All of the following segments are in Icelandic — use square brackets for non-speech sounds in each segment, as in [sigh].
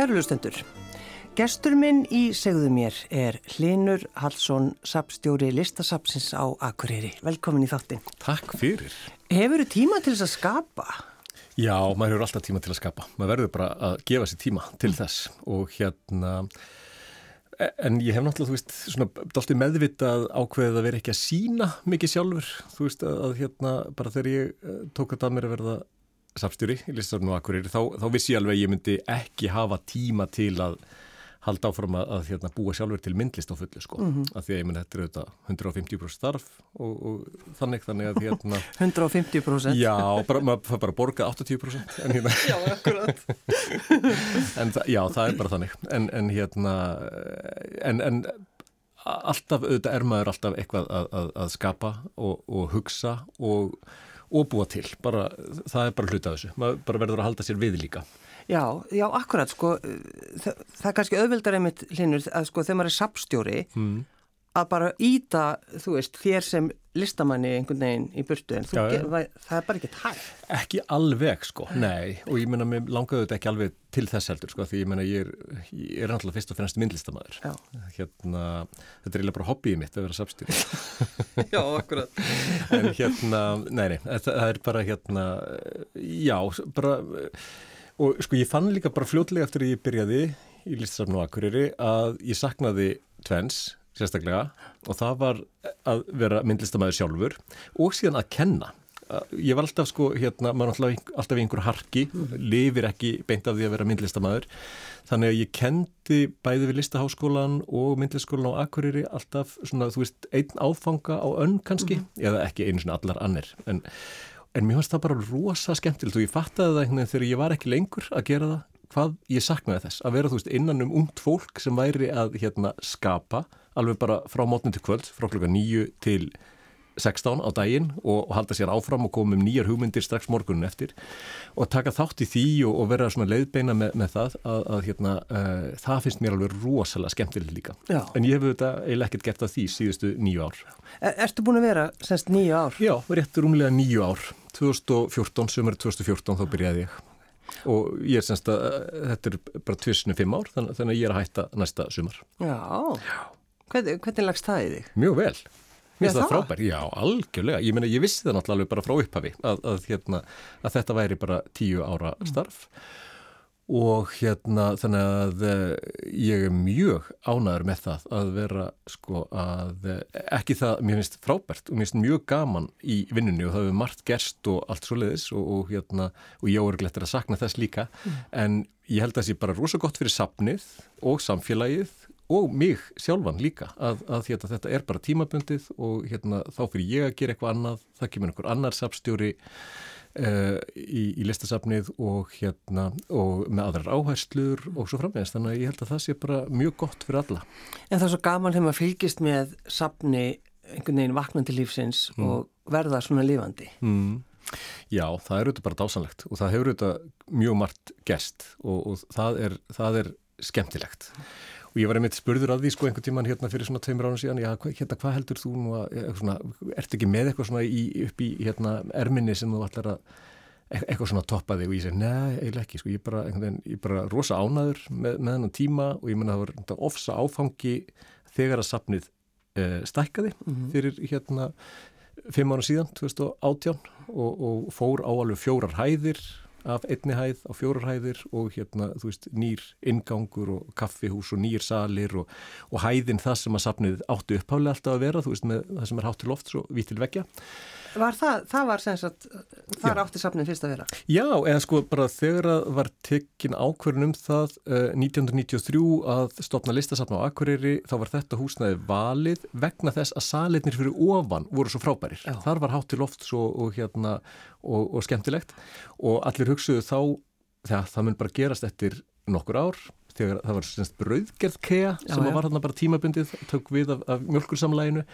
Kærulustendur. Gestur minn í segðu mér er Hlinur Hallsson, sapstjóri listasapsins á Akureyri. Velkomin í þáttin. Takk fyrir. Hefur þú tíma til þess að skapa? Já, maður hefur alltaf tíma til að skapa. Maður verður bara að gefa sér tíma til þess og hérna, en ég hef náttúrulega, þú veist, svona dálta meðvitað ákveðið að vera ekki að sína mikið sjálfur, þú veist, að hérna, bara þegar ég eh, tók að það mér að verða sapstjóri í listasapsinu á Akureyri, þá, þá vissi ég alveg að ég myndi ekki hafa tíma til að halda áfram að, að hérna, búa sjálfur til myndlist á fullu sko, mm -hmm. af því að ég menn þetta er auðvitað 150% starf og, og þannig þannig að hérna [laughs] 150%? Já, bara, maður fær bara að borga 80% en hérna Já, akkurat [laughs] en já, það er bara þannig en, en hérna en, en alltaf, auðvitað er maður alltaf eitthvað að, að, að skapa og, og hugsa og, og búa til, bara, það er bara hluta þessu, maður bara verður að halda sér við líka. Já, já, akkurat, sko, það, það er kannski auðvildar einmitt hlinur að sko þegar maður er sapstjóri mm. Að bara íta, þú veist, þér sem listamanni einhvern veginn í burtu en já, ger, það, það er bara ekki tætt. Ekki alveg, sko, nei, og ég menna, mér langaðu þetta ekki alveg til þess heldur, sko, því ég menna, ég er, ég er náttúrulega fyrst og finnast myndlistamæður. Hérna, þetta er eiginlega bara hobbyið mitt að vera sapstjóri. [laughs] já, akkurat. en hérna, nei, nei, það, það er bara, hérna, já, bara Og sko ég fann líka bara fljótlega eftir að ég byrjaði í listasafn og akkurýri að ég saknaði tvens sérstaklega og það var að vera myndlistamæður sjálfur og síðan að kenna. Ég var alltaf sko hérna, maður alltaf, alltaf í einhver harki, lifir ekki beint af því að vera myndlistamæður. Þannig að ég kendi bæði við listaháskólan og myndlistaskólan á akkurýri alltaf svona þú veist einn áfanga á önn kannski, mm -hmm. eða ekki einu svona allar annir en En mér finnst það bara rosa skemmtilegt og ég fattaði það einhvern veginn þegar ég var ekki lengur að gera það, hvað ég saknaði þess. Að vera þú veist innan um ungt fólk sem væri að hérna skapa alveg bara frá mótni til kvöld, frá klukka nýju til 16 á daginn og, og halda sér áfram og koma um nýjar hugmyndir strax morgunin eftir og taka þátt í því og, og vera svona leiðbeina með, með það að, að hérna, uh, það finnst mér alveg rosalega skemmtileg líka. Já. En ég hef þetta eiginlega ekkert gert að því síðustu nýju ár. Er, ertu búin að vera semst nýju ár? Já, réttur umlega nýju ár. 2014, sömur 2014 þá byrjaði ég og ég er semst að þetta er bara tvisinu fimm ár þannig, þannig að ég er að hætta næsta sumar. Já, Já. Hvernig, hvernig lagst það í þig? Mjög vel. Mér finnst það frábær, já, algjörlega. Ég meina, ég vissi það náttúrulega bara frá upphafi að, að, hérna, að þetta væri bara tíu ára mm. starf mm. og hérna þannig að eh, ég er mjög ánæður með það að vera sko að eh, ekki það, mér finnst frábært og mér finnst mjög gaman í vinnunni og það hefur margt gerst og allt svo leiðis og, og hérna, og ég áurglettir að sakna þess líka mm. en ég held að það sé bara rosa gott fyrir sapnið og samfélagið og mig sjálfan líka að, að hérna, þetta er bara tímabundið og hérna, þá fyrir ég að gera eitthvað annað, það kemur einhver annar sapstjóri uh, í, í listasapnið og, hérna, og með aðrar áherslur og svo framvegast, þannig að ég held að það sé bara mjög gott fyrir alla. En það er svo gaman þegar maður fylgist með sapni einhvern veginn vaknandi lífsins mm. og verða svona lífandi. Mm. Já, það er auðvitað bara dásanlegt og það hefur auðvitað mjög margt gest og, og það, er, það er skemmtilegt og ég var einmitt spurður að því sko einhvern tíman hérna fyrir svona tveimur ánum síðan, já hérna hvað heldur þú nú að, svona, ertu ekki með eitthvað svona í, upp í hérna erminni sem þú ætlar að e-, eitthvað svona toppa þig og ég segi, neða, eiginlega ekki sko, ég er bara, veginn, ég bara rosa ánaður með, með hennan tíma og ég menna það var ofsa áfangi þegar að sapnið uh, stækkaði mm -hmm. fyrir hérna fimm ára síðan, 2018 og, og fór á alveg fjórar hæðir af einni hæð á fjórar hæðir og hérna, þú veist, nýr ingangur og kaffihús og nýr salir og, og hæðin það sem að sapnið áttu uppháli alltaf að vera, þú veist, með það sem er hátt til loft svo vítil vekja. Var það, það var sem sagt, það er átti sapnið fyrst að vera? Já, eða sko bara þegar það var tekinn ákverðin um það uh, 1993 að stopna listasapna á Akureyri, þá var þetta húsnaði valið vegna þess að salitnir fyrir ofan voru svo frábærir. Já. Þar var hátt til loft svo, og hérna og, og skemmtilegt og allir hugsuðu þá þegar það mun bara gerast eftir nokkur ár þegar það var semst brauðgerð kea sem já, var þarna bara tímabundið tök við af, af mjölkursamlæginu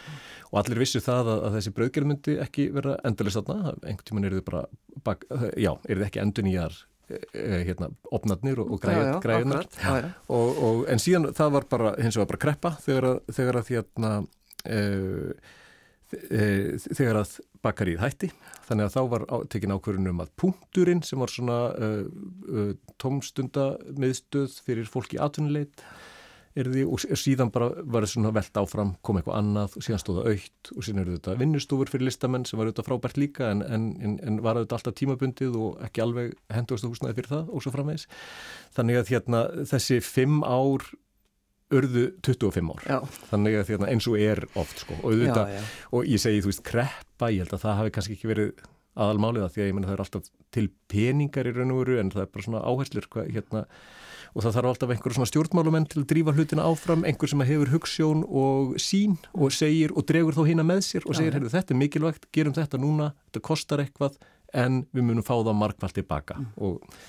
og allir vissu það að, að þessi brauðgerð myndi ekki vera endurlega þarna, einhvern tíman er þið bara bak, já, er þið ekki endur nýjar e, e, hérna, opnarnir og, og græðunar [laughs] en síðan það var bara, hins vegar bara kreppa þegar að, þegar að hérna e, e, þegar að bakarið hætti þannig að þá var tekin ákverðunum að punkturinn sem var svona uh, uh, tómstundamiðstöð fyrir fólki aðtunuleit erði og síðan bara var það svona velt áfram, kom eitthvað annað og síðan stóða aukt og síðan eru þetta vinnustúfur fyrir listamenn sem var auðvitað frábært líka en, en, en var auðvitað alltaf tímabundið og ekki alveg hendugast húsnaði fyrir það og svo framvegs. Þannig að hérna, þessi fimm ár örðu 25 ár. Já. Þannig að hérna, eins og er oft sko og, auðvitað, já, já. og ég segi þú veist kreppa, ég held að það hafi kannski ekki verið aðalmáliða því að ég menna það er alltaf til peningar í raun og veru en það er bara svona áherslur hérna og það þarf alltaf einhverjum svona stjórnmálumenn til að drífa hlutina áfram, einhver sem hefur hugssjón og sín og segir og dregur þó hína með sér og segir, þetta er mikilvægt, gerum þetta núna, þetta kostar eitthvað en við munum fá það markvælt tilbaka mm. og,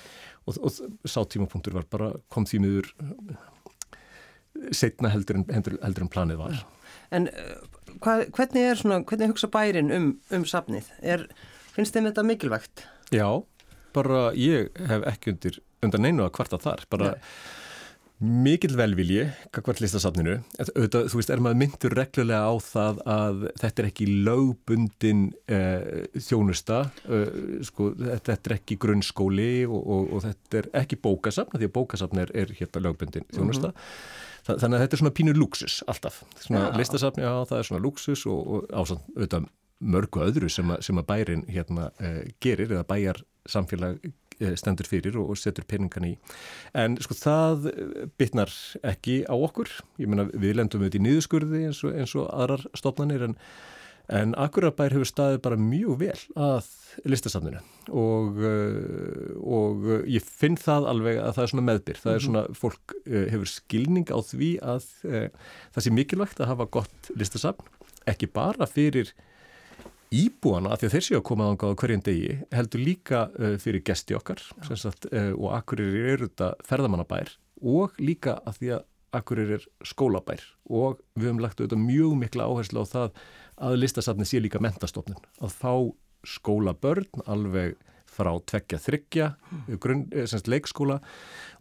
og, og, sá tímapunktur var bara kom því miður setna heldur en, heldur, heldur en planið var. En uh, hvað, hvernig er svona, hvernig hugsa bærin um, um safnið? Er, finnst þeim þetta mikilvægt? Já, bara ég hef ekki undir undan einu að kvarta þar, bara Nei. Mikil velvilji, kakvart listasafninu, auðvitað, þú veist, er maður myndur reglulega á það að þetta er ekki lögbundin eh, þjónusta, eh, sko, þetta er ekki grunnskóli og, og, og þetta er ekki bókasafn, því að bókasafn er, er hérna lögbundin þjónusta. Mm -hmm. Þannig að þetta er svona pínu luxus alltaf, svona ja. listasafn, já það er svona luxus og, og ásand auðvitað mörgu öðru sem að, sem að bærin hérna eh, gerir eða bæjar samfélag stendur fyrir og setur peningan í. En sko það bitnar ekki á okkur. Ég menna við lendum við þetta í nýðuskurði eins og, eins og aðrar stofnanir en, en Akurabær hefur staðið bara mjög vel að listasafninu og, eh, og ég finn það alveg að það er svona meðbyr. Það er mhm. svona, fólk eh, hefur skilning á því að það sé mikilvægt að hafa gott listasafn, ekki bara fyrir íbúana, af því að þeir séu að koma á hverjum degi, heldur líka uh, fyrir gesti okkar sagt, uh, og akkurir eru þetta ferðamannabær og líka af því að akkurir er skólabær. Og við höfum lagt auðvitað mjög mikla áherslu á það að listasafni sé líka mentastofnun, að fá skólabörn alveg frá tveggja þryggja, grunn, eh, semst leikskóla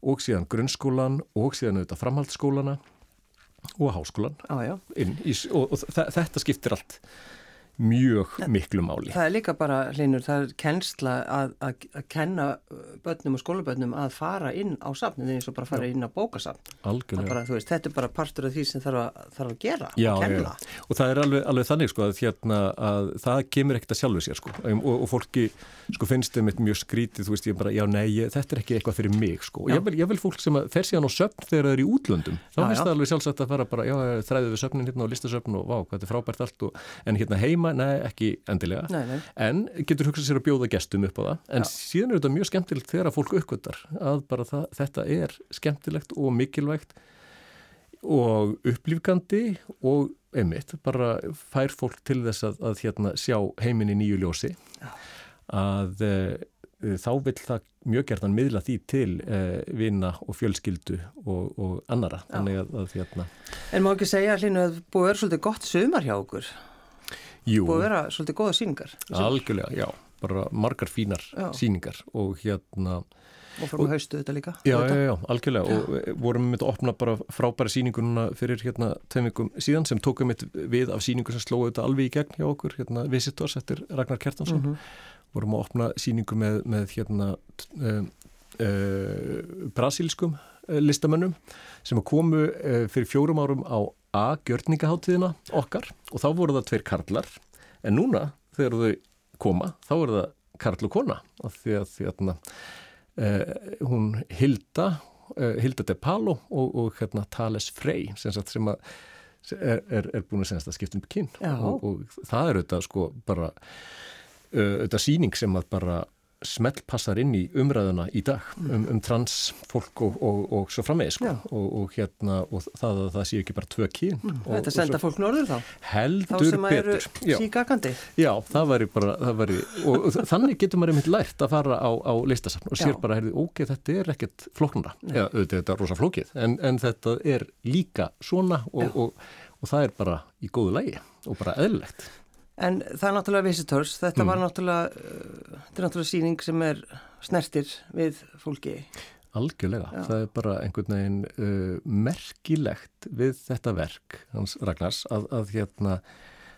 og síðan grunnskólan og síðan auðvitað framhaldsskólana og háskólan ah, inn í, og, og þetta skiptir allt mjög miklu máli. Það er líka bara, Linur, það er kennsla að, að, að kenna börnum og skólabörnum að fara inn á safninu eins og bara fara Já. inn á bókasafn. Algjörlega. Bara, veist, þetta er bara partur af því sem þarf að, þarf að gera Já, og kenna. Já, og það er alveg, alveg þannig sko að, hérna, að það kemur ekkert að sjálfu sér sko og, og fólki sko finnst þeim eitthvað mjög skrítið, þú veist, ég bara, já, nei, ég, þetta er ekki eitthvað fyrir mig sko og ég vil, ég vil fólk sem fer síðan á söfn þegar það er í útlöndum, þá finnst það alveg sjálfsagt að fara bara, já, er heima, nei, ekki endilega nei, nei. en getur hugsað sér að bjóða gestum upp á það en Já. síðan er þetta mjög skemmtilegt þegar að fólk uppgötar að bara það, þetta er skemmtilegt og mikilvægt og upplýfgandi og einmitt, bara fær fólk til þess að, að hérna, sjá heiminni nýju ljósi Já. að e, þá vil það mjög gertan miðla því til e, vina og fjölskyldu og, og annara að, að hérna En má ekki segja hlýnu að búið vera svolítið gott sömar hjá okkur Jú. búið að vera svolítið goða síningar algjörlega, já, bara margar fínar já. síningar og hérna og fórum við haustu þetta líka já, já, já, algjörlega já. og vorum við að opna bara frábæra síningununa fyrir hérna tveimingum síðan sem tókum við við af síningu sem slóði þetta alveg í gegn hjá okkur, hérna Visitors eftir Ragnar Kjartansson mm -hmm. vorum að opna síningu með, með hérna uh, uh, brasilskum uh, listamönnum sem komu fyrir fjórum árum á A. Gjörningaháttíðina okkar og þá voru það tveir karlar en núna þegar þau koma þá voru það karl og kona af því að því að uh, hún Hilda uh, Hilda de Palo og, og hérna, Thales Frey sem, sagt, sem að er, er, er búin að skipta um kyn og, og það er auðvitað sko bara uh, auðvitað síning sem að bara smellpassar inn í umræðuna í dag um, um transfólk og, og, og svo framvegis sko. og, og hérna og það að það sé ekki bara tvö kyn mm. Þetta senda fólk norður þá? Heldur betur Þá sem að eru síkakandi? Já, það væri bara það væri, og þannig getur maður einmitt lært að fara á, á listasafn og sér Já. bara, ok, þetta er ekkert flóknara ja, þetta er rosa flókið en, en þetta er líka svona og það er bara í góðu lægi og bara eðlilegt En það er náttúrulega visitors, þetta mm. var náttúrulega, uh, þetta er náttúrulega síning sem er snertir við fólki. Algjörlega, Já. það er bara einhvern veginn uh, merkilegt við þetta verk, hans Ragnars, að, að, hérna,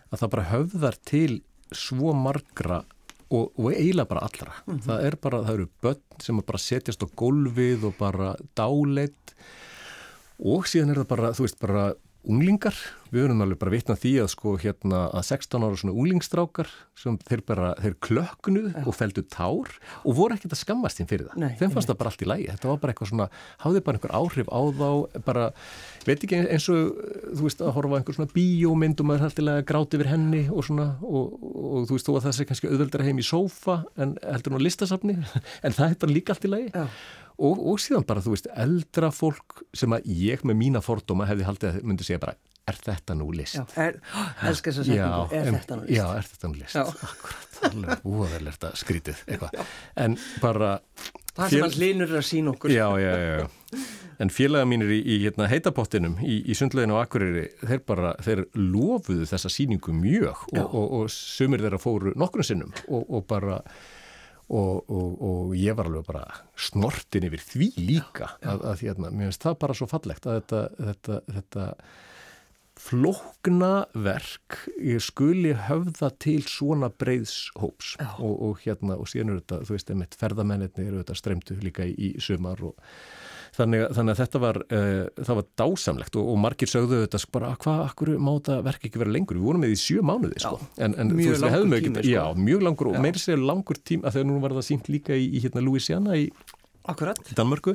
að það bara höfðar til svo margra og, og eiginlega bara allra. Mm -hmm. Það er bara, það eru börn sem bara setjast á gólfið og bara dáleitt og síðan er það bara, þú veist, bara unglingar, við verðum alveg bara vitna því að sko hérna að 16 ára svona unglingstrákar sem þeir bara, þeir klöknuð ja. og feldu tár og voru ekkert að skammast þín fyrir það. Nei, Þeim fannst það bara allt í lægi. Þetta var bara eitthvað svona, hafði bara einhver áhrif á þá, bara, veit ekki eins og, þú veist, að horfa einhver svona bíómynd og maður heldur að gráti yfir henni og svona, og, og, og þú veist, þó að það sé kannski auðveldra heim í sófa en heldur nú listasafni, [laughs] en það er bara líka allt í lægi. Ja og, og síðan bara, þú veist, eldra fólk sem að ég með mína fordóma hefði haldið að myndi segja bara, er þetta nú list? Já, er, [gasps] elskar þess að segja, er þetta nú list? Já, er þetta nú list? Já. Akkurat, alveg úaðverðilegt að skrítið eitthvað. En bara... Það sem all linur að sína okkur. Já, já, já, já. En félaga mínir í, í hérna, heitapottinum í, í sundleginu á Akureyri, þeir bara, þeir lofuðu þessa síningu mjög og, og, og sumir þeirra fóru nokkrum sinnum og, og bara Og, og, og ég var alveg bara snortin yfir því líka. Já, já. að, að hérna, mér finnst það bara svo fallegt að þetta, þetta, þetta flókna verk skuli höfða til svona breyðshóps og, og hérna og síðan eru þetta, þú veist, ferðamennir eru þetta stremtu líka í, í sumar og Þannig, þannig að þetta var, uh, það var dásamlegt og, og margir sögðu þetta sko bara hvað, akkur má þetta verk ekki vera lengur, við vorum með í sjö mánuði sko. En, en mjög veist, langur tími sko. Já, mjög langur og meira sér langur tím að þegar nú var það sínt líka í, í hérna Louisiana í Akkurat. Danmörku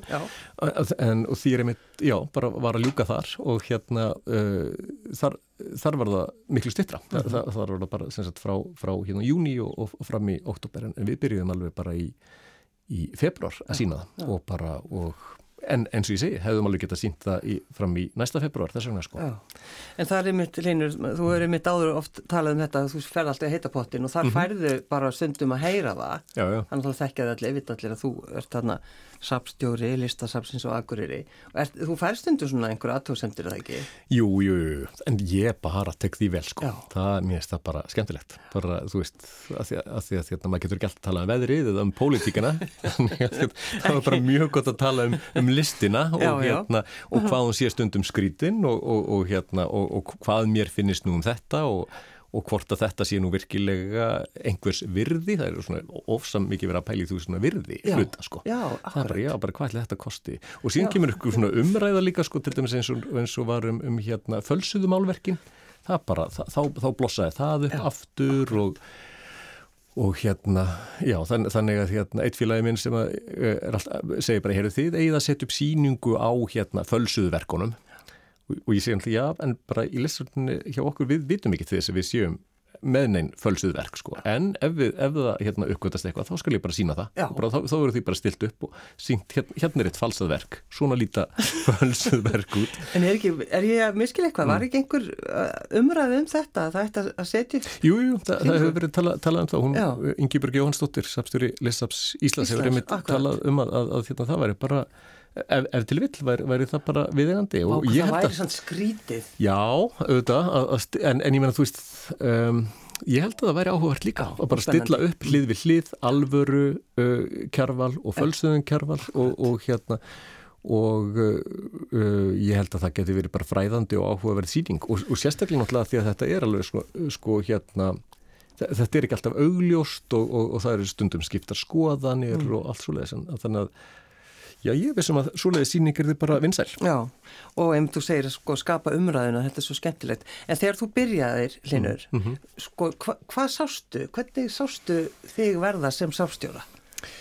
en, og því er einmitt, já, bara var að ljúka þar og hérna uh, þar, þar var það miklu stittra mm -hmm. þar, þar var það bara sagt, frá, frá hérna júni og, og, og fram í oktober en við byrjuðum alveg bara í, í februar að sína það og bara og En eins og ég segi, hefðum alveg gett að sínt það í, fram í næsta februar, þess vegna sko. Já. En það er mitt, Leinur, þú er mitt áður oft talað um þetta þú fer alltaf að heita pottin og þar mm -hmm. færðu bara stundum að heyra það. Já, já. Þannig að það þekkjaði allir, veit allir að þú ert þarna sapstjóri, listasapsins og aguriri og er, þú fær stundu svona einhver aðtóðsendur eða ekki? Jú, jú, en ég bara tek því vel sko, það, mér finnst það bara skemmtilegt, bara þú veist að því að, að, því að hérna, maður getur gælt að tala um veðrið eða um pólitíkana [laughs] það var bara mjög gott að tala um, um listina og, já, hérna, og hvað hún sé stundum skrítin og, og, og hérna, hvað mér finnist nú um þetta og og hvort að þetta sé nú virkilega einhvers virði, það er svona ofsam mikið verið að pæli þú svona virði já, hluta sko, já, það er bara, já, bara hvað er þetta kosti? Og síðan já. kemur ykkur svona umræða líka sko, til dæmis eins og, eins og var um, um hérna fölsuðumálverkin, það bara það, þá, þá blossaði það upp aftur og og hérna, já, þann, þannig að hérna, eitt félagi minn sem að, er alltaf, segir bara, heyrðu þið, eigið að setja upp síningu á hérna fölsuðverkonum og, og ég segi alltaf já, en bara í listurni hjá okkur við vitum ekki þess að við séum með neinn fölsuðverk sko, en ef, við, ef það hérna uppgötast eitthvað, þá skal ég bara sína það. Bara, þá, þá verður því bara stilt upp og sínt hérna, hérna er eitt falsað verk, svona líta [laughs] fölsuðverk út. En er, ekki, er ég að miskila eitthvað, mm. var ekki einhver uh, umræð um þetta, það ætti að setja Jú, jú, það, það hefur verið talað tala um það, hún, Ingi-Björg Jóhannsdóttir Sapstjóri Lissaps Íslands hefur einmitt talað um að, að, að hérna, það væri bara ef, ef til vill væri, væri það bara viðegandi og ég held að það væri svona skrítið. Já, auðvitað, að, að, en, en ég menna þú veist um, ég held að það væri áhugavert líka að bara stilla upp hlið við hlið alvöru uh, kjærval og fölsöðun kjærval og, og hérna og uh, uh, ég held að það geti verið bara fræðandi og áhugaverð síning og, og sérstaklega náttúrulega því að þetta er alveg sko, sko hérna þetta er ekki alltaf augljóst og, og, og það eru stundum skiptar skoðanir mm. og allt svo leiðis þannig að Já, ég vissum að svoleiði síningir þið bara vinsæl. Já, og ef þú segir að sko, skapa umræðina, þetta er svo skemmtilegt. En þegar þú byrjaðir, Linur, mm -hmm. sko, hva, hvað sástu? Hvernig sástu þig verða sem sástjóra?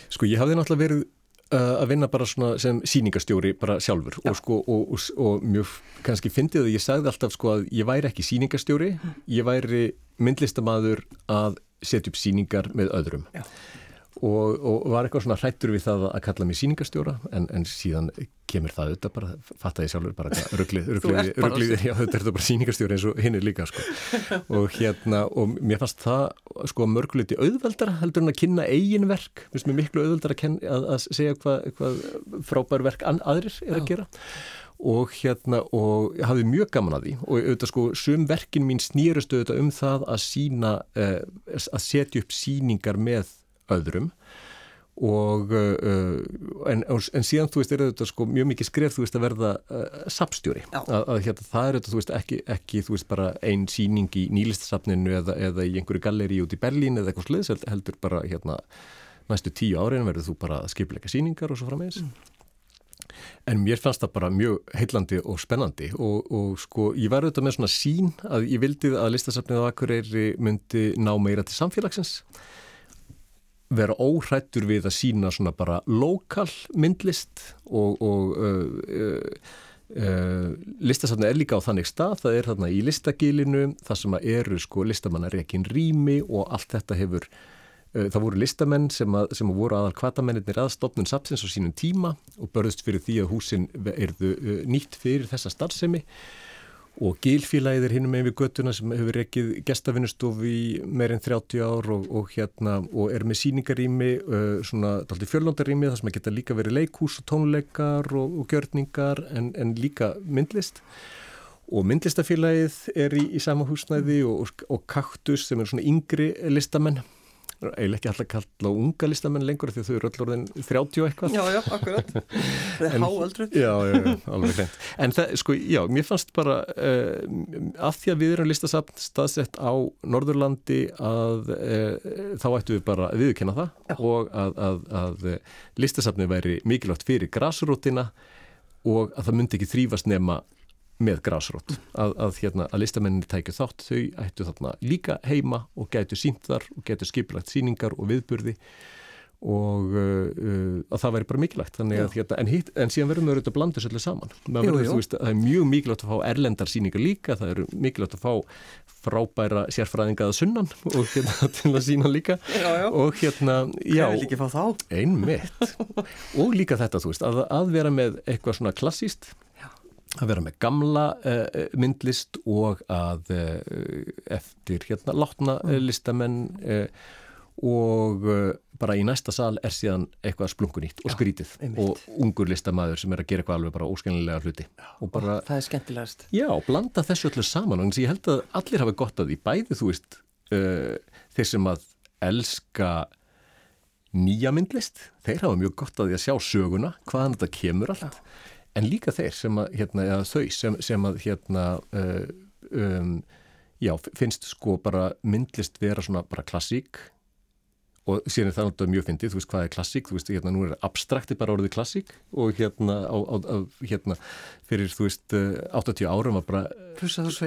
Sko, ég hafði náttúrulega verið uh, að vinna bara svona sem síningastjóri bara sjálfur og sko, og, og, og mjög kannski fyndið að ég sagði alltaf sko að ég væri ekki síningastjóri, mm. ég væri myndlistamadur að setja upp síningar með öðrum. Já og, og var eitthvað svona hrættur við það að kalla mig síningastjóra en, en síðan kemur það auðvitað bara, fatt að ég sjálfur bara [laughs] rugglið, rugglið, rugglið, já þetta er bara síningastjóra eins og hinn er líka sko. [laughs] Og hérna, og mér fannst það sko mörguleiti auðveldara heldur en að kynna eigin verk, mér finnst mér miklu auðveldara að, að, að segja hvað, hvað frábær verk aðrir er að gera. Og hérna og hafði mjög gaman að því. Og auðvitað sko sum verkin mín snýrust auðvitað um það að sína, eh, að setja upp síningar með öðrum. Og uh, en, en síðan þú veist er þetta sko mjög mikið skref þú veist að verða uh, sapstjóri að, að hérna það er þetta þú veist ekki, ekki þú veist bara einn síning í nýlistasafninu eða, eða í einhverju galleri út í Berlín eða eitthvað sluðs heldur bara hérna næstu tíu árin verður þú bara að skipleika síningar og svo frammeins mm. en mér fannst það bara mjög heillandi og spennandi og, og sko ég var auðvitað með svona sín að ég vildi að listasafnið á Akureyri myndi ná meira til samfélagsins vera óhrættur við að sína svona bara lokal myndlist og, og uh, uh, uh, listasafni er líka á þannig stað, það er þarna í listagilinu, það sem eru sko listamannarekin rými og allt þetta hefur, uh, það voru listamenn sem, að, sem voru aðal kvatamennir aðstofnun sapsins á sínum tíma og börðust fyrir því að húsin erðu uh, nýtt fyrir þessa starfsemi og Gilfélagið er hinn með við göttuna sem hefur rekkið gestafinnustof í meirinn 30 ár og, og, hérna, og er með síningarými, uh, svona fjörlóndarými þar sem að geta líka verið leikús og tónleikar og, og gjörningar en, en líka myndlist. Og myndlistafélagið er í, í sama húsnæði og Kaktus sem er svona yngri listamenn eiginlega ekki alltaf kalla unga listamenn lengur því þau eru öll orðin 30 eitthvað. Já, já, akkurat, [laughs] það er háaldru Já, já, já, alveg hreint. En það, sko, já, mér fannst bara uh, af því að við erum listasafn staðsett á Norðurlandi að uh, þá ættu við bara að viðkynna það já. og að, að, að listasafni væri mikilvægt fyrir grásrútina og að það myndi ekki þrýfast nema með grásrótt að, að, hérna, að listamenninni tækju þátt þau ættu þarna líka heima og gætu sínt þar og gætu skipilagt síningar og viðburði og uh, uh, að það væri bara mikilvægt. Að, hérna, en, hitt, en síðan verðum við auðvitað að blanda þessu allir saman. Jú, jú. Veist, það er mjög mikilvægt að fá erlendar síningar líka það er mikilvægt að fá frábæra sérfræðingaða sunnan og hérna [laughs] til að sína líka. Já, já. og hérna já, einmitt. Og líka þetta veist að, að vera með eitthvað svona klassíst að vera með gamla uh, myndlist og að uh, eftir hérna látna uh, listamenn og bara í næsta sal er síðan eitthvað splunkunýtt og skrítið já, og ungur listamæður sem er að gera eitthvað alveg bara óskilnilega hluti. Já, og bara, það er skemmtilegast. Já, blanda þessu öllu saman og ég held að allir hafa gott að því bæði þú veist þeir sem að elska nýja myndlist þeir hafa mjög gott að því að sjá söguna hvaðan þetta kemur allt. Já en líka þeir sem að, hérna, eða þau sem, sem að, hérna, uh, um, já, finnst sko bara myndlist vera svona bara klassík. Og síðan er það náttúrulega mjög fyndið, þú veist hvað er klassík, þú veist, hérna, nú er abstrakti bara orðið klassík. Og hérna, á, á, á, hérna, fyrir, þú veist, 80 árum var bara,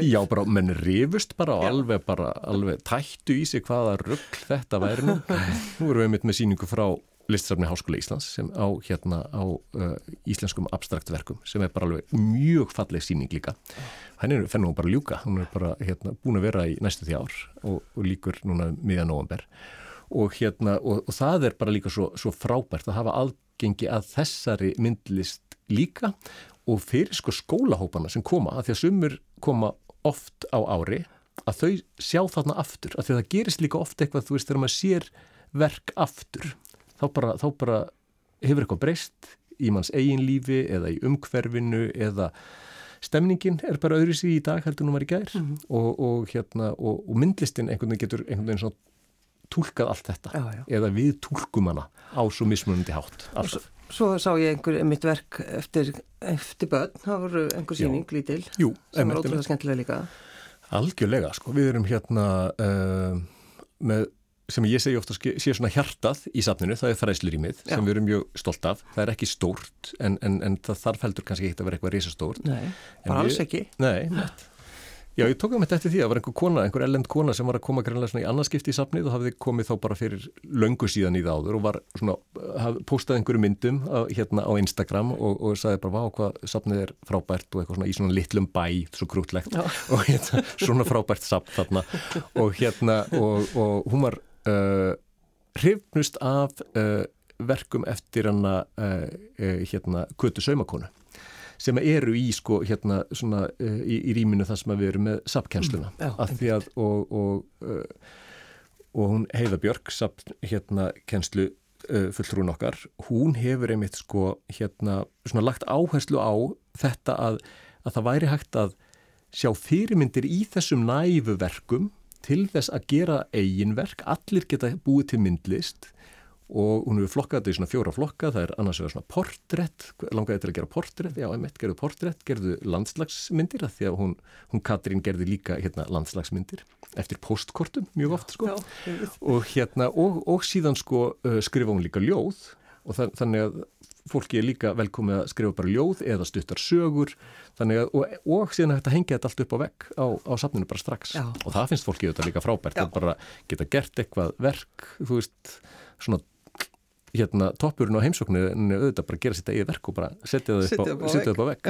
já, bara, menn rifust bara og alveg bara, alveg tættu í sig hvaða röggl þetta væri nú. [laughs] Nú erum við með síningu frá listsafni Háskóla Íslands sem á hérna á uh, íslenskum abstraktverkum sem er bara alveg mjög falleg síning líka. Henni fennum hún bara ljúka, hún er bara hérna búin að vera í næstu því ár og, og líkur núna miðan november og hérna og, og það er bara líka svo, svo frábært að hafa aðgengi að þessari myndlist líka og fyrir sko skólahópana sem koma að því að sumur koma oft á ári að þau sjá þarna aftur, að því að það gerist líka oft eitthvað þú veist þegar maður sér verk aftur þá bara, þá bara hefur eitthvað breyst í manns eigin lífi eða í umhverfinu eða stemningin er bara öðru síðan í dag heldur nú maður í gær. Mm -hmm. og, og, hérna, og, og myndlistin einhvern veginn getur einhvern veginn svona tólkað allt þetta. Já, já. eða við tólkum hana á svo mismunandi hátt. Svo, svo sá ég einhver mitt verk eftir, eftir börn, það voru einhver síning lítil Jú, sem er ótrúlega skemmtilega líka. Algjörlega, sko, við erum hérna uh, með sem ég segi ofta sé svona hjartað í safninu, það er þræslurýmið sem við erum mjög stolt af, það er ekki stórt en, en, en það þarf heldur kannski ekki að vera eitthvað risastórt. Nei, bara alls ekki. Nei, neitt Já, ég tók um þetta eftir því að var einhver kona, einhver ellend kona sem var að koma greinlega svona í annarskipti í safnið og hafði komið þá bara fyrir löngu síðan í það áður og var svona, postaði einhverju myndum á, hérna á Instagram og, og sagði bara, vá, hvað safnið er frábært og eitthvað svona í svona litlum bæ, svo krútlegt og hérna, svona frábært safn þarna. Og hérna, og, og hún var uh, hrifnust af uh, verkum eftir hana uh, hérna Kötu Saumakonu sem eru í sko hérna svona í, í rýminu þar sem við erum með sapkennsluna mm, og, og, og hún heiða Björg sap hérna kennslu fulltrúin okkar, hún hefur einmitt sko hérna svona lagt áherslu á þetta að, að það væri hægt að sjá fyrirmyndir í þessum næfu verkum til þess að gera eiginverk, allir geta búið til myndlist og hún hefur flokkað þetta í svona fjóra flokka, það er annars vegar svona portrétt, langaði til að gera portrétt, já, emitt gerðu portrétt, gerðu landslagsmyndir að því að hún, hún Katrín gerði líka hérna landslagsmyndir eftir postkortum mjög oft sko. já, og hérna og, og síðan sko uh, skrifa hún líka ljóð. Og það, þannig að fólki er líka velkomið að skrifa bara ljóð eða stuttar sögur að og, og síðan hægt að hengja þetta allt upp á vegg á, á safninu bara strax já. og það finnst fólki þetta líka frábært já. að bara geta gert eitthvað verk, þú veist svona hérna toppurinn á heimsókninu auðvitað bara gera sitt eigið verk og bara setja það upp á, upp á vegg.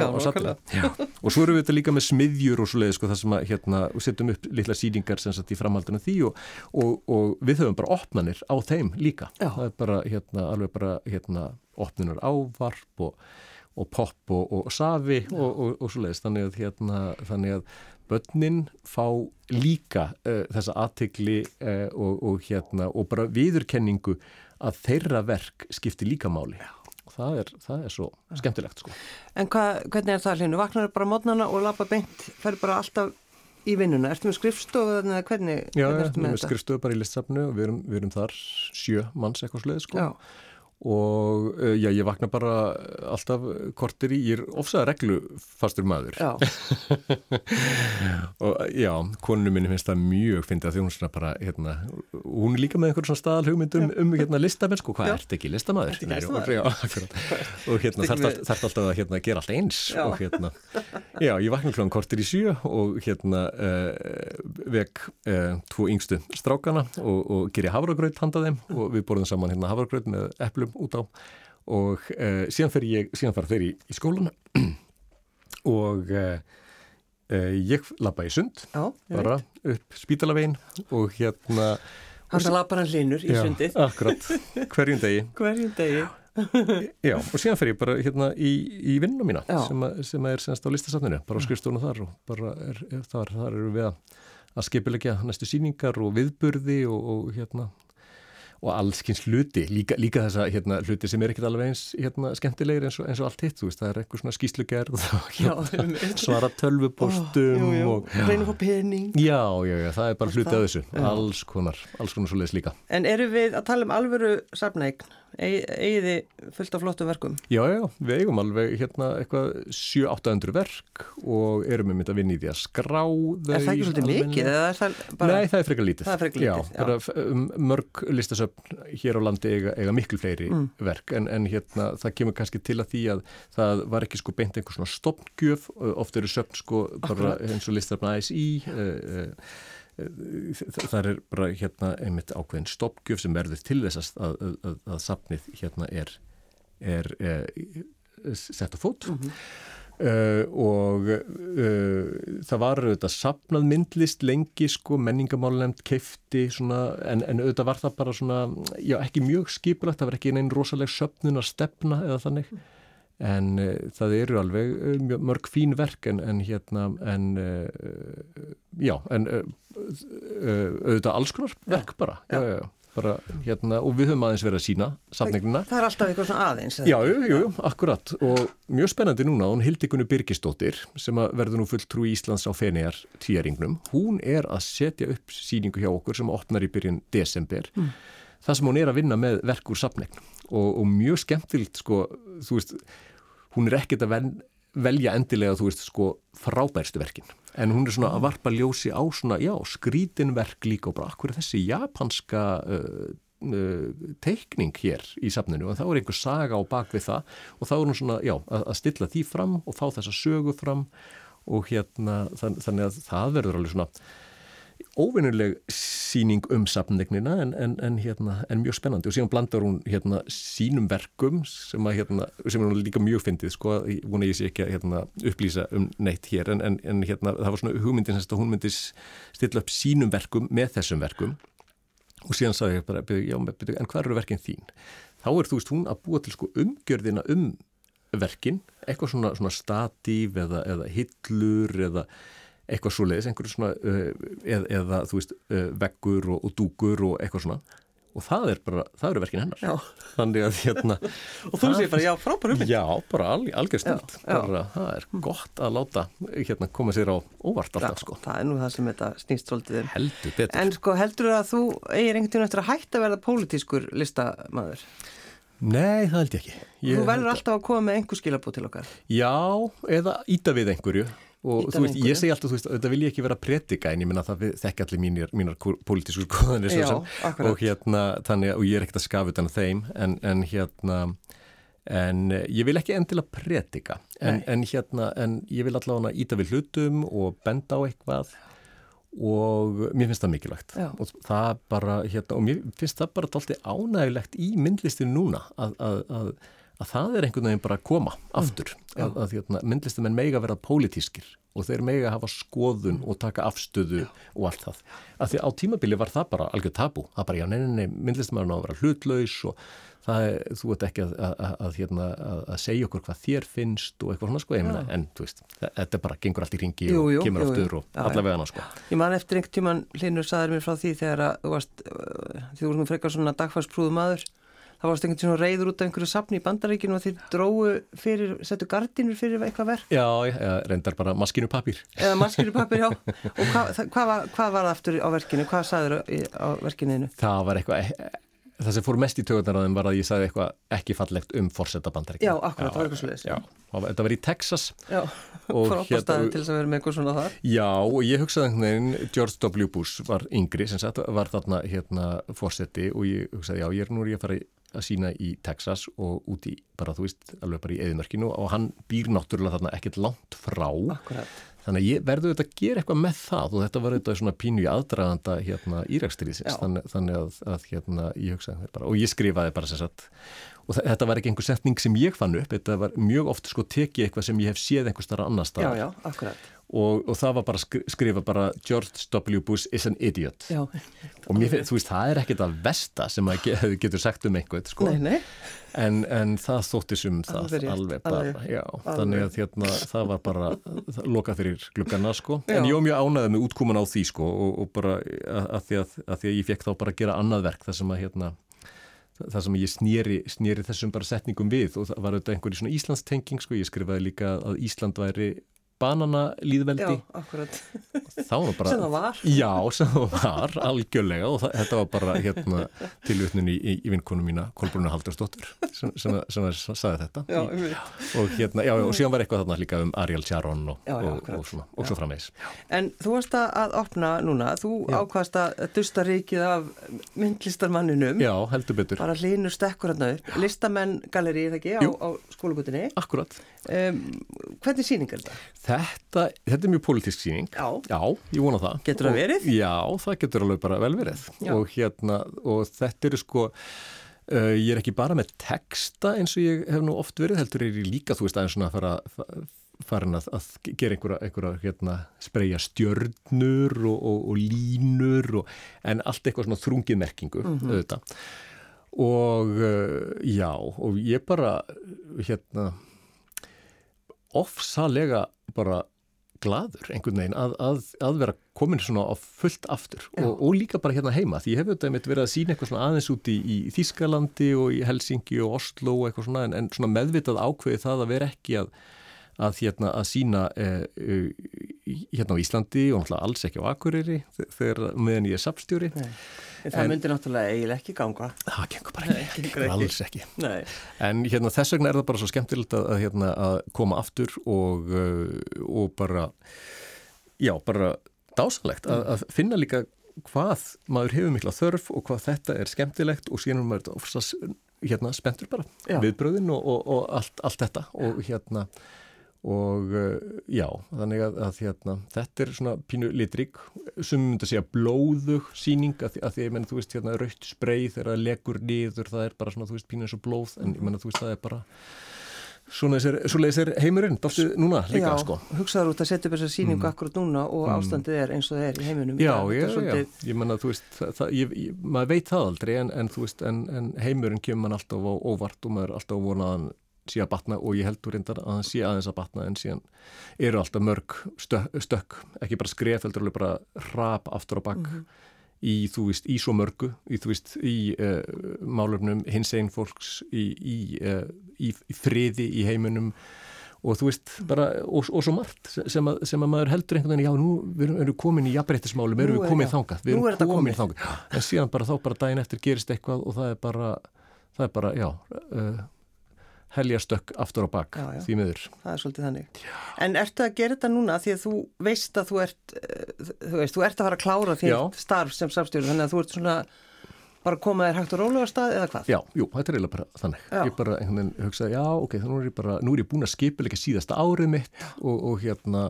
og svo eru við þetta líka með smiðjur og svoleiði sko það sem að hérna setjum upp litla síningar sem satt í framhaldinu því og, og, og við höfum bara opnanir á þeim líka. Já. það er bara hérna alveg bara hérna opnunar ávarp og, og pop og safi og svoleiðis. Þannig að hérna þannig að börnin fá líka uh, þessa aðtegli uh, og hérna og bara viðurkenningu að þeirra verk skiptir líka máli og það er, það er svo ja. skemmtilegt sko. En hva, hvernig er það hljónu? Vaknar bara mótnana og lappa beint, fær bara alltaf í vinnuna? Ertu með skrifstofu eða hvernig? Já, hvernig ertu með, með skrifstofu bara í listsafnu og við erum, við erum þar sjö manns eitthvað sluðið sko. Já og uh, já, ég vakna bara alltaf kortir í, ég er ofsaða reglufastur maður. Já. [laughs] og já, koninu minni finnst það mjög fyndið að því hún svona bara, hérna, hún er líka með einhverjum svona staðalhugmyndum um hérna listamennsku, hvað ert ekki listamaður? Nei, og, já, [laughs] og hérna þarf alltaf að hérna, gera allt eins og hérna, já, ég vakna klokkan kortir í sjö og hérna uh, veg uh, tvo yngstu strákana og, og ger ég havragraut handa þeim og við borðum saman hérna havragraut með epplu bílum út á. Og uh, síðan fer ég, síðan fara þeir í, í skóluna [clears throat] og uh, uh, ég lappa í sund Já, bara upp spítalavegin og hérna Hann sem lapar hann linur í já, sundið. Akkurat, [laughs] hverjum degi. Hverjum degi. Já, og síðan fer ég bara hérna í, í vinnum mína sem, a, sem er senast á listasafninu bara á skrifstónu þar og bara er, er, þar, þar eru við að, að skipilegja næstu síningar og viðburði og, og hérna og allskynns hluti, líka, líka þessa hérna, hluti sem er ekkert alveg eins hérna, skemmtilegir eins og, eins og allt hitt, þú veist, það er eitthvað svona skýslugerð og [laughs] hérna, svara tölvupostum og reynum á pening. Já, já, já, það er bara hluti af þessu alls konar, alls konar svo leiðis líka. En eru við að tala um alvöru safnægn? Egiði fullt af flottu verkum? Já, já, við eigum alveg hérna eitthvað 7-800 verk og erum við myndið að vinna í því að skrá þau. Er það ekki svolítið mikið? Það bara... Nei, það er frekar lítið. Það er frekar lítið, já. já. Um, mörg listasöfn hér á landi eiga, eiga miklu fleiri mm. verk en, en hérna það kemur kannski til að því að það var ekki sko beint einhver svona stopngjöf, oft eru söfn sko bara eins og listarfna ASI, eða uh, það er bara hérna einmitt ákveðin stoppgjöf sem verður til þess að, að, að, að sapnið hérna er, er, er sett á fót. Mm -hmm. uh, og uh, það var auðvitað sapnað myndlist lengi sko, menningamálunemt keifti svona, en, en auðvitað var það bara svona, já ekki mjög skipulagt, það var ekki einn rosaleg söpnun að stefna eða þannig. Mm en uh, það eru alveg uh, mörg fín verk en, en hérna en uh, já, en auðvitað alls konar verk já, bara já. Já, bara hérna, og við höfum aðeins verið að sína samningnina. Það er alltaf eitthvað svona aðeins Já, jú, jú, akkurat og mjög spennandi núna, hún Hildikunni Birgisdóttir sem verður nú fulltrú í Íslands á Fenegar tíaringnum, hún er að setja upp síningu hjá okkur sem opnar í byrjun desember mm. Það sem hún er að vinna með verk úr samningnum og, og mjög skemmtilt sko, þú veist hún er ekkert að vel, velja endilega þú veist sko frábærstu verkin. En hún er svona að varpa ljósi á svona já skrítinverk líka og bara akkur er þessi japanska uh, uh, teikning hér í safninu? Og þá er einhver saga á bakvið það. Og þá er hún svona já að, að stilla því fram og fá þessa sögu fram. Og hérna þann, þannig að það verður alveg svona óvinnuleg síning um safnlegnina en, en, en, hérna, en mjög spennandi og síðan blandar hún hérna, sínum verkum sem, að, hérna, sem er líka mjög fyndið sko, hún er ég sé ekki að hérna, upplýsa um neitt hér en hérna, það var svona hugmyndin að hún myndi stilla upp sínum verkum með þessum verkum og síðan sagði ég bara, já, en hvað eru verkinn þín? Þá er þú veist hún að búa til sko, umgjörðina um verkin, eitthvað svona, svona statív eða, eða hillur eða eitthvað svo leiðis, einhverju svona uh, eð, eða þú veist uh, veggur og, og dúkur og eitthvað svona. Og það er bara, það eru verkin hennar. Já. þannig að hérna [laughs] og þú segir bara, já, frábær hugmynd. Já, bara al, algjör Já, já. bara, það er gott að láta hérna koma sér á óvart alltaf sko. það er nú það sem þetta snýst svolítið um. Heldur betur. En sko, heldur þú að þú eigir einhvern veginn eftir að hætta að verða pólitískur listamæður? Nei, það held ég ekki. Ég, Þú verður alltaf að koma með einhver skilabú til okkar. Já, eða íta við einhverju og þú veist, ég segi alltaf, þú veist, þetta vil ég ekki vera að predika en ég minna það þekki allir mínir, mínar pólitísku [laughs] skoðanir Já, og hérna, þannig og ég er ekkert að skafa utan þeim en, en hérna en eh, ég vil ekki endilega predika. En, en hérna, en ég vil allavega íta við hlutum og benda á eitthvað. Og mér finnst það mikilvægt. Já. og það bara, hérna, og mér finnst það bara tólti ánægilegt í myndlistinu núna að, að, að, að það er einhvern veginn bara að koma aftur. Að, að hérna, myndlistumenn meiga vera pólitískir og þeir meiga hafa skoðun og taka afstöðu og allt það. Að því á tímabili var það bara algjör tabu það bara, já, nei, nei, nei, myndlistumenn á að vera hlutlaus og það er, þú ert ekki að, að, að, að, hérna, að, að segja okkur hvað þér finnst og eitthvað svona sko, meina, en þú veist, þetta bara gengur allt í ringi Jú, og jú, kemur jú, jú. aftur og Já, allavega hana sko. Ég man eftir einhvern tíman Linur saðir mér frá því þegar að þú varst, þú voru nú frekar svona dagfarsprúðu maður það varst einhvern tíman reyður út af einhverju safni í bandaríkinu og þeir dróu fyrir, settu gardinur fyrir eitthvað verk. Já, já, reyndar bara maskinu papír eða maskinu pappir, já. [laughs] Og hvað, hvað, var, hvað var það aftur á verkinu? Hvað sagður á verkinu Það var eitthvað, það sem fór mest í þeim var að ég sagði eitthvað ekki fallegt um forsetta bandaríkja. Já, akkurat, það var eitthvað svoleiðis. Já, þetta var í Texas. Já, Og frábært hérna- til þess að vera með eitthvað svona þar. Já, og ég hugsaði einhvern veginn, George W. Bush var yngri, sem sagt, var þarna hérna fórseti og ég hugsaði, já, ég er nú ég að fara að sína í Texas og út í, bara þú veist, alveg bara í eðimörkinu og hann býr náttúrulega þarna ekkert langt frá, Akkurat, þannig að ég verður þetta að gera eitthvað með það og þetta var þetta svona pínu í aðdraganda hérna írakstríðsins, Já. þannig, þannig að, að hérna, ég hugsaði bara, og ég skrifaði bara sem sagt, og þetta var ekki einhver setning sem ég fann upp, þetta var mjög oft sko tekið eitthvað sem ég hef séð einhver starra annar já, staðar já, akkurat og, og það var bara skri- skrifa bara George W. Bush is an idiot Já, og mér finnst, þú veist, það er ekkert að versta sem að ge getur sagt um einhvern sko. nei, nei en, en það þótti sum það Alveg alveg bara, alveg, já, alveg. þannig að hérna, það var bara það lokað fyrir gluggana sko. En ég var mjög ánæðið með útkoman á því sko, og, og bara að, að, því að, að því að ég fekk þá bara að gera annað verk þar sem að hérna það sem ég snýri, snýri þessum bara setningum við og það var auðvitað einhverjum svona Íslandstenging sko, ég skrifaði líka að Ísland væri bananalýðveldi. Já, akkurat. Bara Sem það var. já, sem það var, algjörlega. Og það, þetta var bara hérna tilvutnin í, í, vinkunum mína, Kolbrunna Haldursdóttur sem, sem, sem, sagði þetta. Já, einmitt. og hérna, já, og síðan var eitthvað þarna líka um Ariel Sharon og, og, og, svona, svo framvegis. En þú varst að- opna núna, þú ákvast að dusta ríkið af myndlistarmanninum, já, heldur betur, bara hlínur stekkur hérna upp, listamenn galeri, er það ekki, á, á skólagutinni. akkurat Um, hvernig sýning er þetta? Þetta, þetta er mjög pólitísk síning Já. já, ég vona það Getur það verið? Já, það getur alveg bara vel verið og hérna, og þetta eru sko Uh, ég er ekki bara með texta eins og ég hef nú oft verið, heldur er ég líka, þú veist, aðeins svona að fara, fa- farin að, að gera einhverja, einhverja hérna, spreja stjörnur og, og, og línur, og, en allt eitthvað svona þrungið merkingu, auðvitað. Og uh, já, og ég bara, hérna, ofsalega bara gladur einhvern veginn að, að, að vera komin svona á fullt aftur og, og líka bara hérna heima því ég hef auðvitað mitt verið að sína eitthvað svona aðeins út í, í Þískalandi og í Helsingi og Oslo og eitthvað svona en, en svona meðvitað ákveði það að vera ekki að að hérna að sína eh, eh, hérna á Íslandi og náttúrulega alls ekki á Akureyri þe- þegar meðan ég er sapstjóri Nei. En það En- myndi náttúrulega eiginlega ekki ganga. það gengur bara ekki, gengur ekki. alls ekki Nei. En hérna, þess vegna er það bara svo skemmtilegt að, að, hérna, að koma aftur og, uh, og bara, já, bara dásalegt að, að finna líka hvað maður hefur mikla þörf og hvað þetta er skemmtilegt og síðan maður ofsas, hérna, spenntur bara viðbröðin og, og, og allt, allt þetta og hérna og uh, já, þannig að, að hérna, þetta er svona pínu litrík sem myndi að segja blóðug síning að, því- að því, ég menn, þú veist, hérna, rautt spreið þegar það legur niður, það er bara svona, þú veist, pínu eins og blóð, en ég menn, þú veist, það er bara svona svona þessir heimurinn, dáltið núna líka, já, sko. hugsaður út að setja upp þessa sýningu Mm. akkurat núna og ástandið er eins og það er í heiminum. Já, er já, já, svolítið- ég menna, þú veist, það, ég, ég, maður veit það aldrei, en, en þú veist, en, en heimurinn kemur mann alltaf á óvart og maður er alltaf að vona að hann sé að batna og ég heldur reyndar að hann sé aðeins að batna en síðan eru alltaf mörg stökk, stökk ekki bara skref, heldur alveg bara rap aftur á bakk Mhm. í, þú veist, í svo mörgu, í, þú veist, í uh, málefnum hins einn fólks, í, í, uh, í friði í heiminum og þú veist, bara, og, og svo margt sem að, sem að maður heldur einhvern veginn, já, nú erum við komin í jafnbreytismálum, erum við komin þangað, við erum komin þangað, en síðan bara þá bara daginn eftir gerist eitthvað og það er bara, það er bara, já, uh, heljarstökk aftur á bak já, já. því miður. Það er svolítið þannig. Já. En ertu að gera þetta núna því að þú veist að þú ert, þú veist, þú ert að fara að klára því starf sem samstjóður, þannig að þú ert svona bara koma þér hægt og rólega stað eða hvað? Já, jú, þetta er eiginlega bara þannig. Já. Ég bara einhvern veginn hugsaði, já, ok, þannig er ég bara, nú er ég búin að skipilega síðasta árið mitt og, og hérna,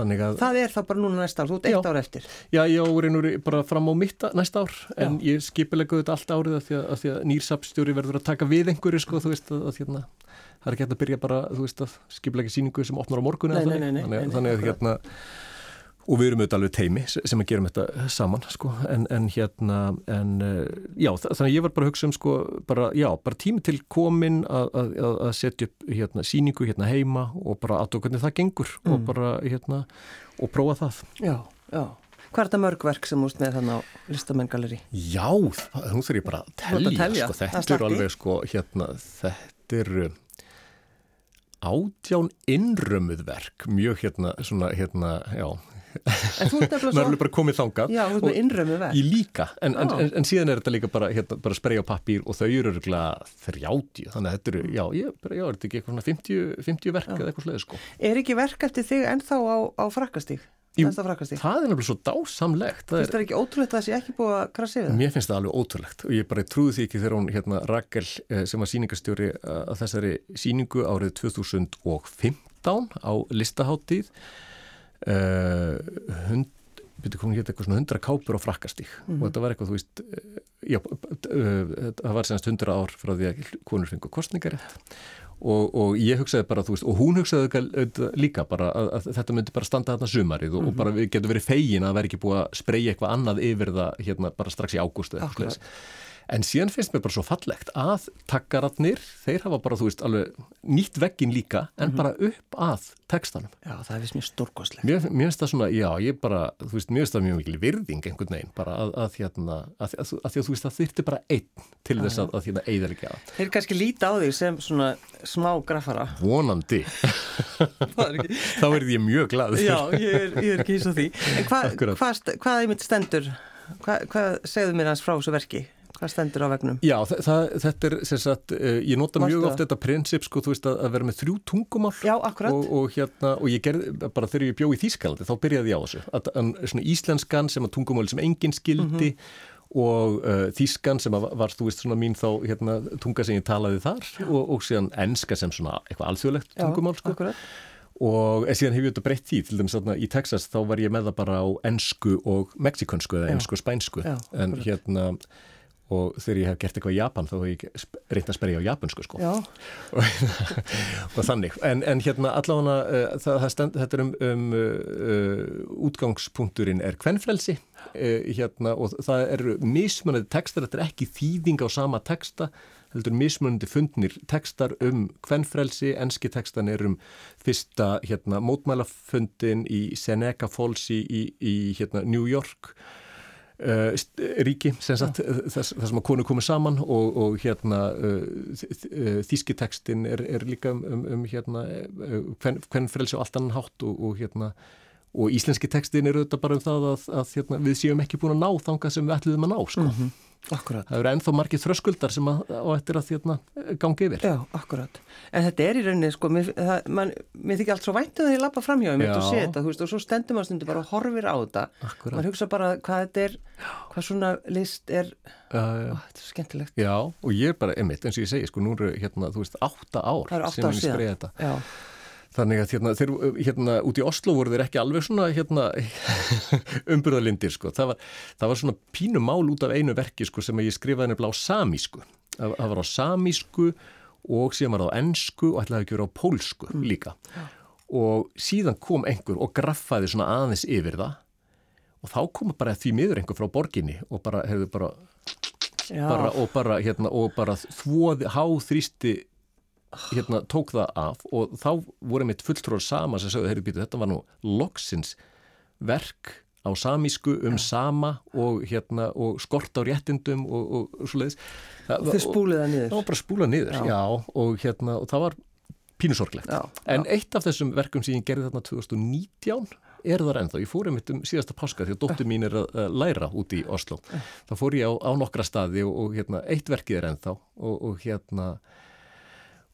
að... Það er þá bara núna næsta ár, þú ert eitt ár eftir. Já, ég ári nú bara fram á mitt næsta ár, en já. ég skipilega þetta allt árið af því að, að, að nýrsapstjóri verður að taka við einhverju, sko, þú veist, að, hérna, það er ekki hægt að byrja bara, þú veist, að skipilega síningu sem opnar á morgun eða þannig, þannig að hérna og við erum auðvitað alveg teimi sem að gerum þetta saman sko. en, en hérna en, eh, já, þannig að ég var bara að hugsa um sko, bara, já, bara tími til komin að setja upp hérna, síningu hérna heima og bara aðtók hvernig það gengur mm. og bara hérna og prófa það Já, já Hvað er þetta mörgverk sem úst með þannig á listamengaleri? Já, nú þurfum ég bara að telja, telja. Sko, þetta er alveg sko, hérna, þetta er átján innrömmuðverk, mjög hérna, svona, hérna, já, maður er bara komið þangað Já, þú með innrömmu verð. Ég líka, en, en, en, en síðan er þetta líka bara, hérna, bara spreyja pappír og þau eru þrjáti, þannig að þetta eru já, ég, bara, já, er þetta ekki eitthvað svona 50, 50 verk já. eða eitthvað sluðið sko? Er ekki verk eftir þig ennþá á, á frakkastík? Jú, það er náttúrulega svo dásamlegt. Það finnst það ekki ótrúlegt að það sé ekki búið að krasi við það? Mér finnst það alveg ótrúlegt og ég bara trúði því ekki þegar hún, hérna, Rakel eh, sem var síningastjóri eh, að þessari síningu árið 2015 á listaháttíð hund byrju hún hétt eitthvað svona 100 kápur á frakkastík mm. og þetta var eitthvað, þú veist eh, já, uh, það var senast 100 ár frá því að konur fengur kostningarétt og, og ég hugsaði bara, þú veist og hún hugsaði líka bara að, að þetta myndi bara standa þarna sumarið og, mm. og bara við getum verið fegin að það veri ekki búið að spreja eitthvað annað yfir það hérna bara strax í ágústu En síðan finnst mér bara svo fallegt að takkaratnir, þeir hafa bara, þú veist, alveg nýtt veggin líka en mm -hmm. bara upp að tekstanum. Já, það finnst mér stórkoslegt. Mér, mér finnst það svona, já, ég bara, þú veist, mér finnst það mjög mikil virðing einhvern veginn, bara að, að hérna, að, að, að að þú veist, það þurfti bara einn til þess að hérna eiðalega. Þeir kannski líti á því sem svona smá grafara. Vonandi. [laughs] Þá verði ég mjög glad. Já, ég er, ég er ekki eins og því. En hvað hva, hva er mitt stendur? Hvað hva, segðu mér hans frá þessu verki? Hvað stendur á vegnum? Já, það, þetta er, sem sagt, uh, ég nota Varstu mjög ofta þetta prinsip, sko, þú veist, að, að vera með þrjú tungumál. Já, akkurat. Og, og hérna, og ég gerði, bara þegar ég bjóð í Þýskalandi, þá byrjaði ég á þessu. Að, að, svona íslenskan sem að tungumál sem enginn skildi mm -hmm. og uh, Þýskan sem að var, þú veist, svona mín þá, hérna, tunga sem ég talaði þar og, og síðan enska sem svona eitthvað alþjóðlegt tungumál, sko. Já, akkurat og síðan hefur ég þetta breytt því til dæmis að í Texas þá var ég með það bara á ennsku og mexikansku eða ennsku og spænsku Já, en hérna og þegar ég hef gert eitthvað í Japan þá hef ég reynd að sperja á japansku sko. [laughs] Og, og þannig. En, en hérna allavega uh, þetta er um, um uh, útgangspunkturinn er kvennfrelsi uh, hérna og það eru mismunandi textar, þetta er ekki þýðing á sama texta, heldur mismunandi fundnir textar um kvennfrelsi enski textan er um fyrsta hérna mótmælafundin í Seneca Falls í, í, í hérna New York Uh, ríki sagt, þess, þess að konu komið saman og, og hérna uh, þískitekstin er, er líka um, um, um hérna hvern frelsi og allt annan hátt og, og hérna og íslenski tekstin er auðvitað bara um það að, að hérna, við séum ekki búin að ná þangað sem við ætluðum að ná sko. Mm -hmm. Akkurat. Það eru ennþá margir þröskuldar sem að, á eftir að þérna gangi yfir. Já, akkurat. En þetta er í rauninni, sko, mér, það, man, mér þykir allt svo væntið að því að lappa fram hjá ég mitt og sé þetta, þú veist, og svo stendur maður stundu bara og horfir á þetta. Akkurat. Man hugsa bara hvað þetta er, hvað svona list er, já. Ó, þetta er skemmtilegt. Já, og ég er bara, einmitt, eins og ég segi, sko, nú eru hérna, þú veist, átta ár sem ég spreið þetta. Já. Þannig að hérna, þeir, hérna út í Oslo voru þeir ekki alveg svona hérna, [laughs] umburðalindir sko. Það var, það var svona pínu mál út af einu verki sko, sem ég skrifaði nefnilega á samísku. Það, það var á samísku og síðan var það á ennsku og ætlaði ekki verið á pólsku mm. líka. Ja. Og síðan kom einhver og graffaði svona aðeins yfir það og þá kom bara því miður einhver frá borginni og bara hefðu bara, bara og bara, hérna, og bara þvoði háþrýsti hérna, tók það af og þá voru mitt fulltrúar sama sem sögðu, heyrðu býtu, þetta var nú loksins verk á samísku um ja. sama og, hérna, og skort á réttindum og, og, og svo leiðis. Þið spúliða niður? Það var bara spúlað niður, já, já og, hérna, og það var pínusorglegt. Já, en já. eitt af þessum verkum sem ég gerði þarna 2019 er þar ennþá. Ég fór einmitt um síðasta páska því að dóttur mín er að læra út í Oslo. Þá fór ég á, á nokkra staði og, og hérna, eitt verkið er ennþá og, og hérna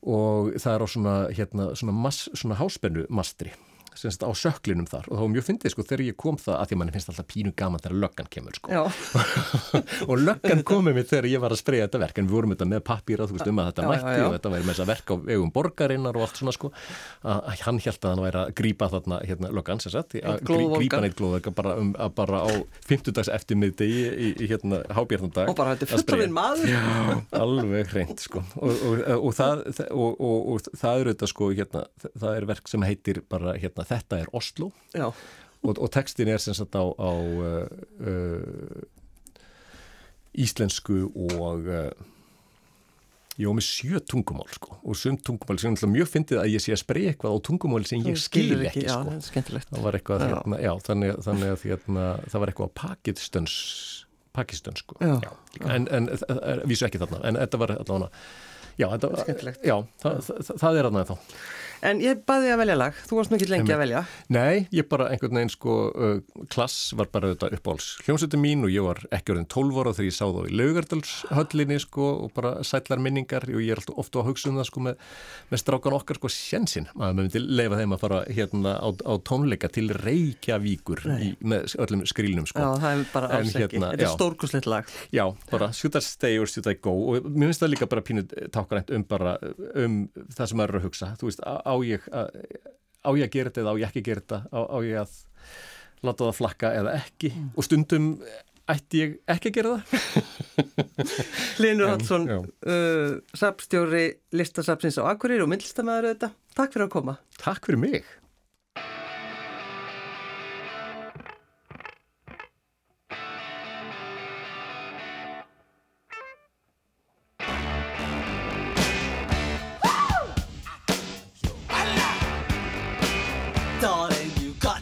og það er á svona, hérna, svona, mass, svona háspennu mastri semst á söklinum þar. Og það var mjög fyndið sko þegar ég kom það að því að mann finnst alltaf pínu gaman þegar löggan kemur sko. [laughs] Og löggan komið mér þegar ég var að spreja þetta verk en við vorum þetta með pappýra þú veist um að þetta já, mætti já, já. og þetta væri með þess að verka á vegum borgarinnar og allt svona sko. Að hann held að hann væri að grípa þarna hérna löggan sem sagt að grípa neitt glóð bara, um, bara á 50 dags eftir miðdegi í, í hérna hábjörnundag og bara þetta er fullurinn maður. Alveg hreint sko. Og, og, og, það, og það eru þetta sko hérna, það er verk sem heitir bara hérna þetta er Oslo. Og, og textin er sem sagt á, á uh, uh, íslensku og uh, ég var með sjö tungumál sko. Og sönd tungumál sem er mjög fyndið að ég sé að spreja eitthvað á tungumál sem ég skil ekki, ekki sko. Já, það var eitthvað já. Hérna, já, þannig, þannig að hérna, það var eitthvað pakistöns pakistönsku en, en vísu ekki þarna en þetta var allavega já, þetta, já það, það, það er aðnæðið þá En ég baði að velja lag, þú varst mikið lengi að velja. Nei, ég bara einhvern veginn sko uh, klass var bara þetta uppáhalds hljómsveitin mín og ég var ekki orðin 12 ára þegar ég sá þá í laugardalshöllinni sko og bara sætlar minningar. Og ég er alltaf ofta að hugsa um það sko með, með strákan okkar sko sjensin að maður myndi leifa þeim að fara hérna á, á tónleika til Reykjavíkur í, með öllum skrílnum sko. Já, það er bara alls en, ekki, hérna, þetta er stórkuslegt lag. Já, bara should I stay or should I go. Og mér finnst það líka bara pínu tákarænt á ég að, á ég að gera þetta eða á ég ekki að gera þetta? Á, á ég að láta það flakka eða ekki? Mm. og stundum ætti ég ekki að gera það? [laughs] Linur Hansson uh, sapstjóri listasapsins á Akkurir og myndlistamæður þetta, takk fyrir að koma. Takk fyrir mig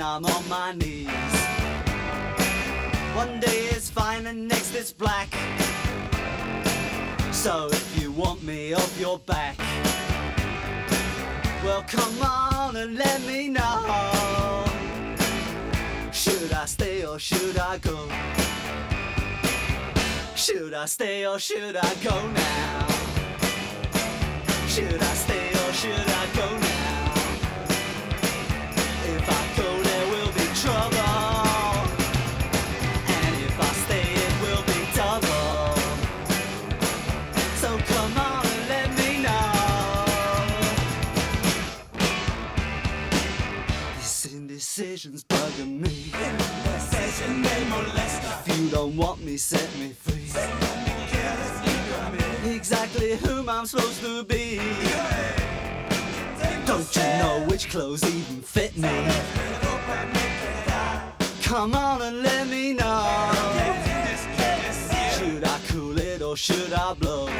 I'm on my knees. One day it's fine and next it's black. So if you want me off your back, well come on and let me know. Should I stay or should I go? Should I stay or should I go now? Should I stay decisions bugging me. Indecision, they molest If you don't want me, set me free. Exactly whom I'm supposed to be. Don't you know which clothes even fit me? Come on and let me know. Should I cool it or should I blow?